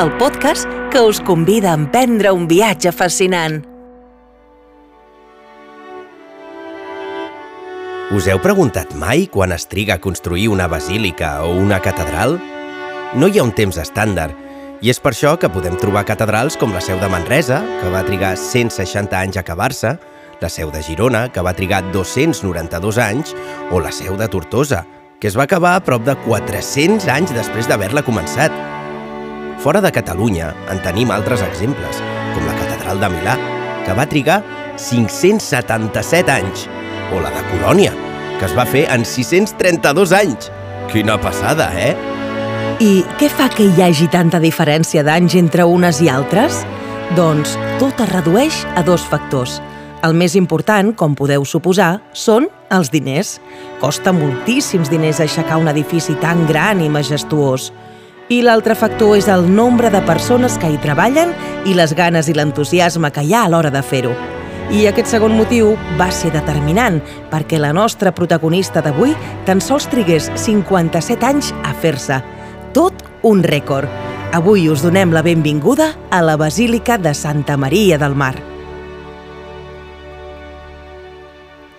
el podcast que us convida a emprendre un viatge fascinant. Us heu preguntat mai quan es triga a construir una basílica o una catedral? No hi ha un temps estàndard, i és per això que podem trobar catedrals com la seu de Manresa, que va trigar 160 anys a acabar-se, la seu de Girona, que va trigar 292 anys, o la seu de Tortosa, que es va acabar a prop de 400 anys després d'haver-la començat. Fora de Catalunya en tenim altres exemples, com la Catedral de Milà, que va trigar 577 anys, o la de Colònia, que es va fer en 632 anys. Quina passada, eh? I què fa que hi hagi tanta diferència d'anys entre unes i altres? Doncs tot es redueix a dos factors. El més important, com podeu suposar, són els diners. Costa moltíssims diners aixecar un edifici tan gran i majestuós. I l'altre factor és el nombre de persones que hi treballen i les ganes i l'entusiasme que hi ha a l'hora de fer-ho. I aquest segon motiu va ser determinant perquè la nostra protagonista d'avui tan sols trigués 57 anys a fer-se. Tot un rècord. Avui us donem la benvinguda a la Basílica de Santa Maria del Mar.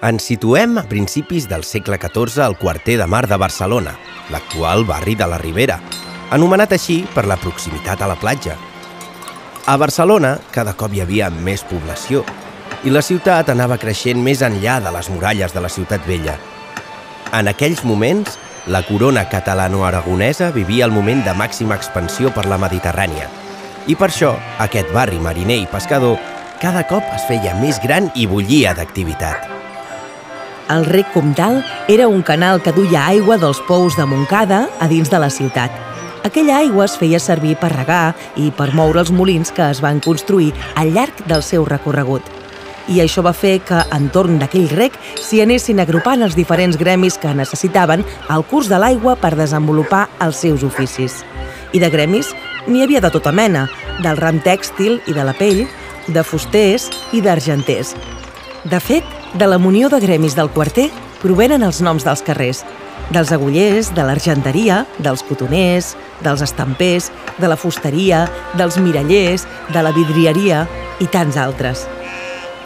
Ens situem a principis del segle XIV al quarter de mar de Barcelona, l'actual barri de la Ribera, anomenat així per la proximitat a la platja. A Barcelona cada cop hi havia més població i la ciutat anava creixent més enllà de les muralles de la ciutat vella. En aquells moments, la corona catalano-aragonesa vivia el moment de màxima expansió per la Mediterrània. I per això, aquest barri mariner i pescador cada cop es feia més gran i bullia d'activitat. El rec Comtal era un canal que duia aigua dels pous de Montcada a dins de la ciutat. Aquella aigua es feia servir per regar i per moure els molins que es van construir al llarg del seu recorregut. I això va fer que, entorn d'aquell rec, s'hi anessin agrupant els diferents gremis que necessitaven el curs de l'aigua per desenvolupar els seus oficis. I de gremis n'hi havia de tota mena, del ram tèxtil i de la pell, de fusters i d'argenters. De fet, de la munió de gremis del quarter provenen els noms dels carrers, dels agullers, de l'argenteria, dels cotoners, dels estampers, de la fusteria, dels mirallers, de la vidrieria i tants altres.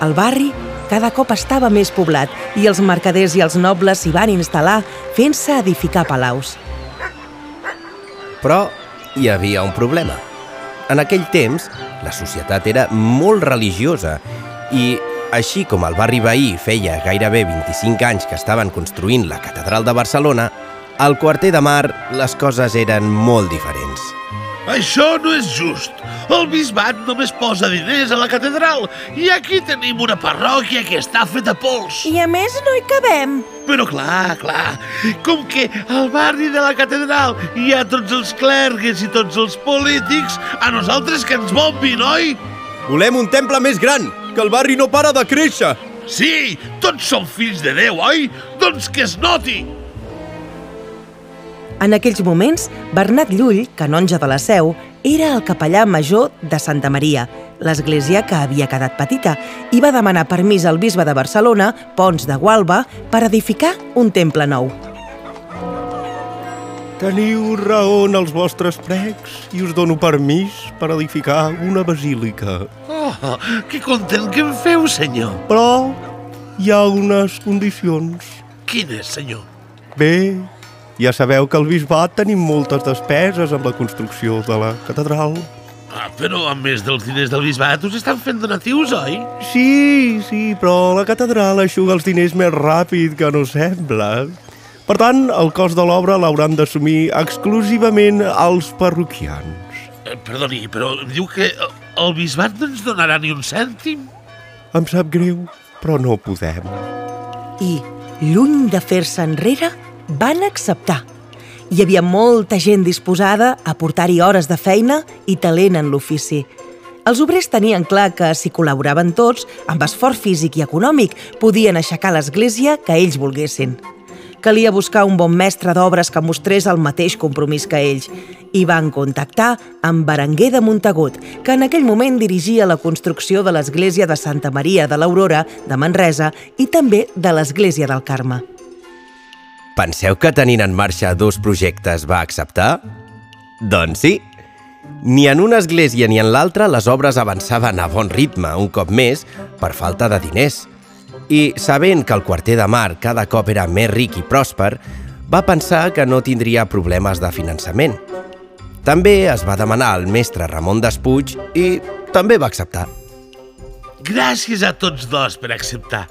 El barri cada cop estava més poblat i els mercaders i els nobles s'hi van instal·lar fent-se edificar palaus. Però hi havia un problema. En aquell temps, la societat era molt religiosa i, així com el barri veí feia gairebé 25 anys que estaven construint la catedral de Barcelona, al quarter de mar les coses eren molt diferents. Això no és just. El bisbat només posa diners a la catedral i aquí tenim una parròquia que està feta pols. I a més no hi cabem. Però clar, clar, com que al barri de la catedral hi ha tots els clergues i tots els polítics, a nosaltres que ens bombin, oi? Volem un temple més gran, que el barri no para de créixer. Sí, tots som fills de Déu, oi? Doncs que es noti! En aquells moments, Bernat Llull, canonge de la Seu, era el capellà major de Santa Maria, l'església que havia quedat petita, i va demanar permís al bisbe de Barcelona, Pons de Gualba, per edificar un temple nou. Teniu raó en els vostres pregs i us dono permís per edificar una basílica. Oh, que content que em feu, senyor. Però hi ha unes condicions. Quines, senyor? Bé, ja sabeu que al bisbat tenim moltes despeses amb la construcció de la catedral. Ah, però a més dels diners del bisbat us estan fent donatius, oi? Sí, sí, però la catedral aixuga els diners més ràpid que no sembla. Per tant, el cost de l'obra l'hauran d'assumir exclusivament els parroquians. Eh, perdoni, però diu que el bisbat no ens donarà ni un cèntim? Em sap greu, però no podem. I, lluny de fer-se enrere, van acceptar. Hi havia molta gent disposada a portar-hi hores de feina i talent en l'ofici. Els obrers tenien clar que, si col·laboraven tots, amb esforç físic i econòmic, podien aixecar l'església que ells volguessin. Calia buscar un bon mestre d'obres que mostrés el mateix compromís que ells i van contactar amb Berenguer de Montagut, que en aquell moment dirigia la construcció de l'església de Santa Maria de l'Aurora de Manresa i també de l'església del Carme. Penseu que tenint en marxa dos projectes va acceptar? Doncs sí. Ni en una església ni en l'altra les obres avançaven a bon ritme, un cop més, per falta de diners. I, sabent que el quarter de mar cada cop era més ric i pròsper, va pensar que no tindria problemes de finançament. També es va demanar al mestre Ramon Despuig i també va acceptar. Gràcies a tots dos per acceptar.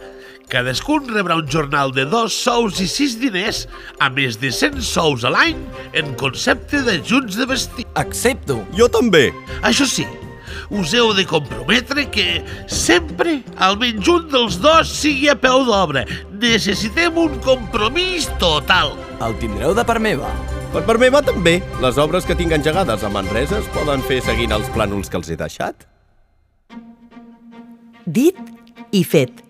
Cadascun rebrà un jornal de dos sous i sis diners, a més de 100 sous a l'any en concepte d'ajuts de vestir. Accepto. Jo també. Això sí, us heu de comprometre que sempre almenys un dels dos sigui a peu d'obra. Necessitem un compromís total. El tindreu de part meva. Per part meva també. Les obres que tinc engegades a Manresa es poden fer seguint els plànols que els he deixat. Dit i fet.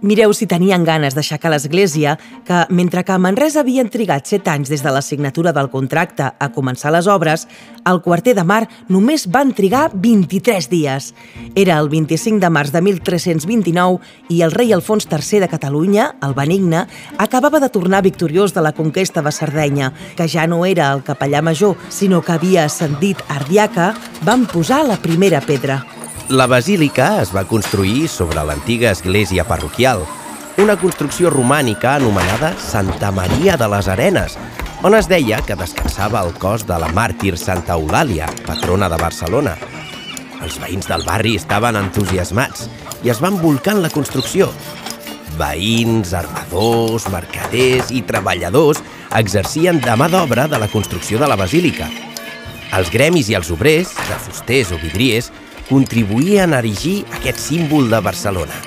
Mireu si tenien ganes d'aixecar l'església, que mentre que a Manresa havien trigat 7 anys des de la signatura del contracte a començar les obres, al quarter de mar només van trigar 23 dies. Era el 25 de març de 1329 i el rei Alfons III de Catalunya, el Benigne, acabava de tornar victoriós de la conquesta de Sardenya, que ja no era el capellà major, sinó que havia ascendit ardiaca, van posar la primera pedra. La basílica es va construir sobre l'antiga església parroquial, una construcció romànica anomenada Santa Maria de les Arenes, on es deia que descansava el cos de la màrtir Santa Eulàlia, patrona de Barcelona. Els veïns del barri estaven entusiasmats i es van volcar en la construcció. Veïns, armadors, mercaders i treballadors exercien de mà d'obra de la construcció de la basílica. Els gremis i els obrers, de fusters o vidriers, contribuïen a erigir aquest símbol de Barcelona.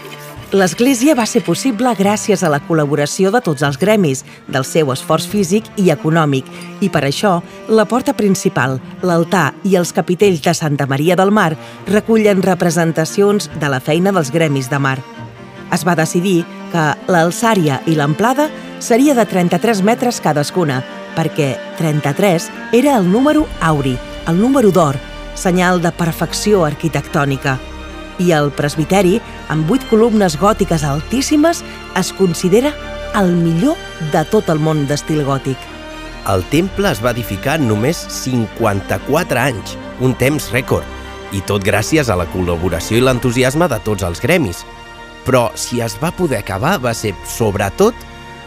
L'església va ser possible gràcies a la col·laboració de tots els gremis, del seu esforç físic i econòmic, i per això la porta principal, l'altar i els capitells de Santa Maria del Mar recullen representacions de la feina dels gremis de mar. Es va decidir que l'alçària i l'amplada seria de 33 metres cadascuna, perquè 33 era el número auri, el número d'or, senyal de perfecció arquitectònica. I el presbiteri, amb vuit columnes gòtiques altíssimes, es considera el millor de tot el món d'estil gòtic. El temple es va edificar només 54 anys, un temps rècord, i tot gràcies a la col·laboració i l'entusiasme de tots els gremis. Però si es va poder acabar va ser, sobretot,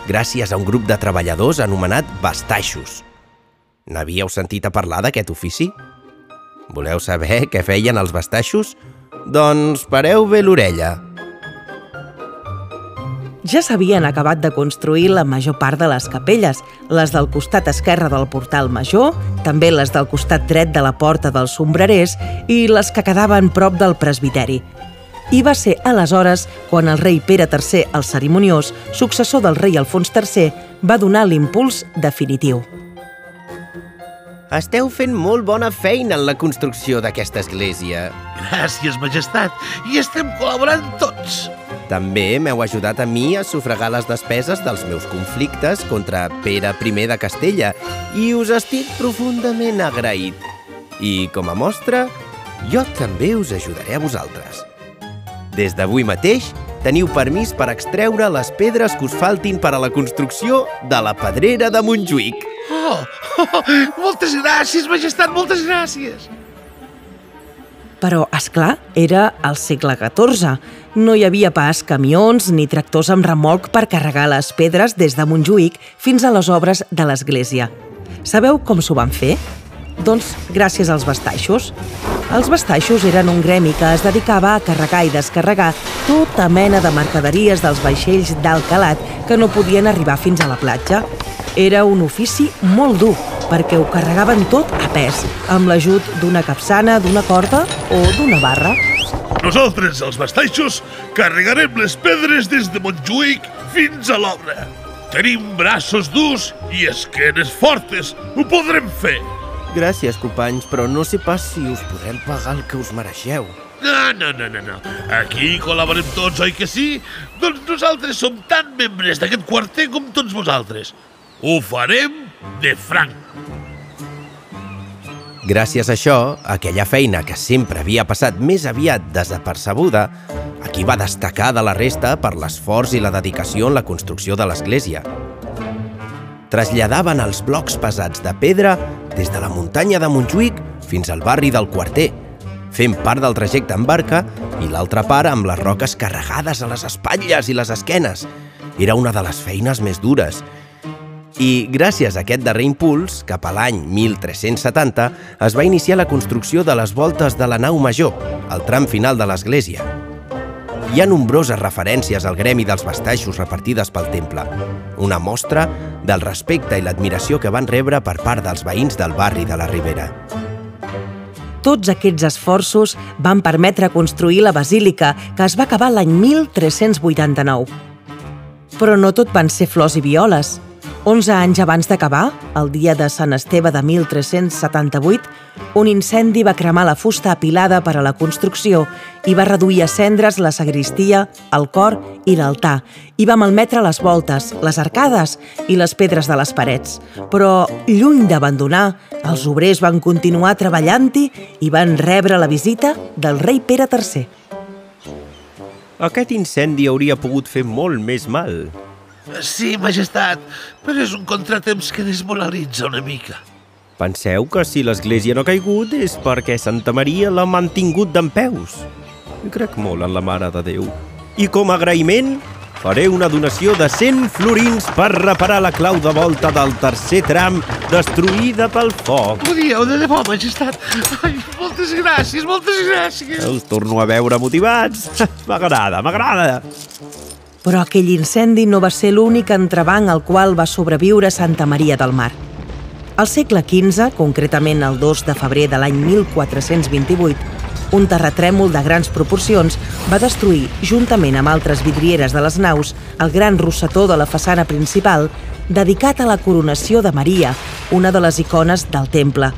gràcies a un grup de treballadors anomenat bastaixos. N'havíeu sentit a parlar d'aquest ofici? Voleu saber què feien els bastaixos? Doncs pareu bé l'orella. Ja s'havien acabat de construir la major part de les capelles, les del costat esquerre del portal major, també les del costat dret de la porta dels sombrerers i les que quedaven prop del presbiteri. I va ser aleshores quan el rei Pere III, el cerimoniós, successor del rei Alfons III, va donar l'impuls definitiu. Esteu fent molt bona feina en la construcció d'aquesta església. Gràcies, majestat, i estem col·laborant tots. També m'heu ajudat a mi a sufragar les despeses dels meus conflictes contra Pere I de Castella i us estic profundament agraït. I, com a mostra, jo també us ajudaré a vosaltres. Des d'avui mateix teniu permís per extreure les pedres que us faltin per a la construcció de la pedrera de Montjuïc. Oh, oh, moltes gràcies, majestat, moltes gràcies. Però, és clar, era al segle XIV. No hi havia pas camions ni tractors amb remolc per carregar les pedres des de Montjuïc fins a les obres de l'església. Sabeu com s'ho van fer? Doncs gràcies als bastaixos. Els bastaixos eren un gremi que es dedicava a carregar i descarregar tota mena de mercaderies dels vaixells d'alt calat que no podien arribar fins a la platja. Era un ofici molt dur, perquè ho carregaven tot a pes, amb l'ajut d'una capçana, d'una corda o d'una barra. Nosaltres, els bastaixos, carregarem les pedres des de Montjuïc fins a l'obra. Tenim braços durs i esquenes fortes. Ho podrem fer. Gràcies, companys, però no sé pas si us podrem pagar el que us mereixeu. No, no, no, no, no. Aquí col·laborem tots, oi que sí? Doncs nosaltres som tan membres d'aquest quarter com tots vosaltres. Ho farem de franc. Gràcies a això, aquella feina que sempre havia passat més aviat desapercebuda, aquí va destacar de la resta per l'esforç i la dedicació en la construcció de l'església. Traslladaven els blocs pesats de pedra des de la muntanya de Montjuïc fins al barri del Quarter, fent part del trajecte en barca i l'altra part amb les roques carregades a les espatlles i les esquenes. Era una de les feines més dures. I gràcies a aquest darrer impuls, cap a l'any 1370, es va iniciar la construcció de les voltes de la nau major, el tram final de l'església. Hi ha nombroses referències al gremi dels bastaixos repartides pel temple, una mostra del respecte i l'admiració que van rebre per part dels veïns del barri de la Ribera. Tots aquests esforços van permetre construir la basílica, que es va acabar l'any 1389. Però no tot van ser flors i violes. 11 anys abans d'acabar, el dia de Sant Esteve de 1378, un incendi va cremar la fusta apilada per a la construcció i va reduir a cendres la sagristia, el cor i l'altar, i va malmetre les voltes, les arcades i les pedres de les parets. Però, lluny d'abandonar, els obrers van continuar treballant-hi i van rebre la visita del rei Pere III. Aquest incendi hauria pogut fer molt més mal. Sí, majestat, però és un contratemps que desmoralitza una mica. Penseu que si l'església no ha caigut és perquè Santa Maria l'ha mantingut d'en peus. Crec molt en la Mare de Déu. I com a agraïment, faré una donació de 100 florins per reparar la clau de volta del tercer tram destruïda pel foc. Ho dieu de debò, majestat. Ai, moltes gràcies, moltes gràcies. Els torno a veure motivats. M'agrada, m'agrada. Però aquell incendi no va ser l'únic entrebanc al qual va sobreviure Santa Maria del Mar. Al segle XV, concretament el 2 de febrer de l'any 1428, un terratrèmol de grans proporcions va destruir, juntament amb altres vidrieres de les naus, el gran rosetó de la façana principal dedicat a la coronació de Maria, una de les icones del temple.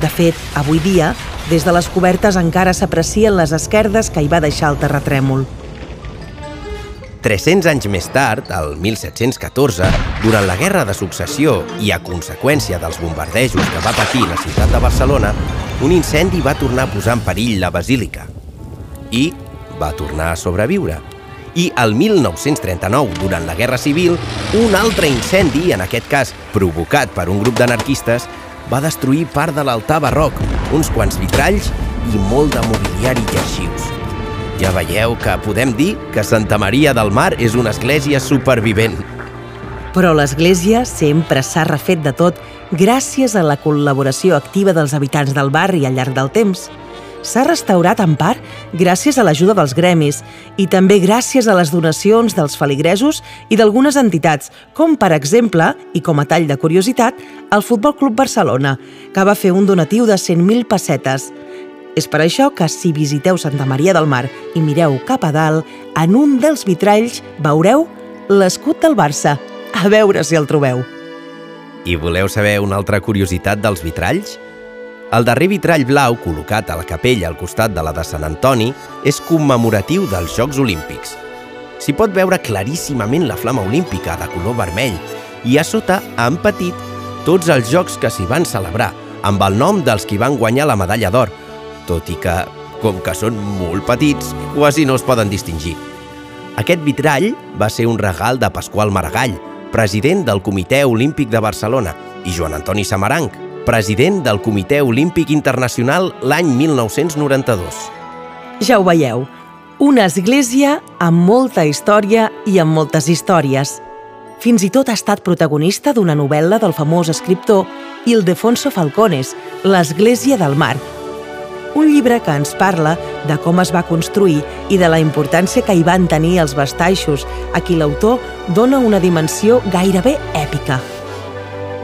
De fet, avui dia, des de les cobertes encara s'aprecien les esquerdes que hi va deixar el terratrèmol. 300 anys més tard, el 1714, durant la Guerra de Successió i a conseqüència dels bombardejos que va patir la ciutat de Barcelona, un incendi va tornar a posar en perill la basílica. I va tornar a sobreviure. I el 1939, durant la Guerra Civil, un altre incendi, en aquest cas provocat per un grup d'anarquistes, va destruir part de l'altar barroc, uns quants vitralls i molt de mobiliari i arxius. Ja veieu que podem dir que Santa Maria del Mar és una església supervivent. Però l'església sempre s'ha refet de tot gràcies a la col·laboració activa dels habitants del barri al llarg del temps. S'ha restaurat en part gràcies a l'ajuda dels gremis i també gràcies a les donacions dels feligresos i d'algunes entitats, com per exemple, i com a tall de curiositat, el Futbol Club Barcelona, que va fer un donatiu de 100.000 pessetes. És per això que si visiteu Santa Maria del Mar i mireu cap a dalt, en un dels vitralls veureu l'escut del Barça. A veure si el trobeu. I voleu saber una altra curiositat dels vitralls? El darrer vitrall blau col·locat a la capella al costat de la de Sant Antoni és commemoratiu dels Jocs Olímpics. S'hi pot veure claríssimament la flama olímpica de color vermell i a sota, en petit, tots els jocs que s'hi van celebrar, amb el nom dels qui van guanyar la medalla d'or, tot i que, com que són molt petits, quasi no es poden distingir. Aquest vitrall va ser un regal de Pasqual Maragall, president del Comitè Olímpic de Barcelona, i Joan Antoni Samaranc, president del Comitè Olímpic Internacional l'any 1992. Ja ho veieu, una església amb molta història i amb moltes històries. Fins i tot ha estat protagonista d'una novel·la del famós escriptor Ildefonso Falcones, L'Església del Mar, un llibre que ens parla de com es va construir i de la importància que hi van tenir els bastaixos, a qui l'autor dona una dimensió gairebé èpica.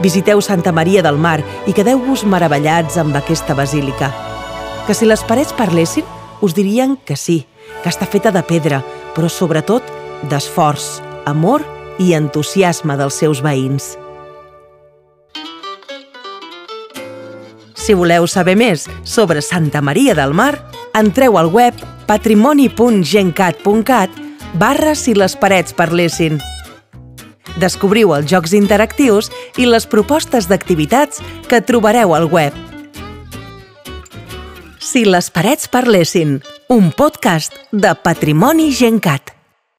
Visiteu Santa Maria del Mar i quedeu-vos meravellats amb aquesta basílica. Que si les parets parlessin, us dirien que sí, que està feta de pedra, però sobretot d'esforç, amor i entusiasme dels seus veïns. Si voleu saber més sobre Santa Maria del Mar, entreu al web patrimoni.gencat.cat barra si les parets parlessin. Descobriu els jocs interactius i les propostes d'activitats que trobareu al web. Si les parets parlessin, un podcast de Patrimoni Gencat.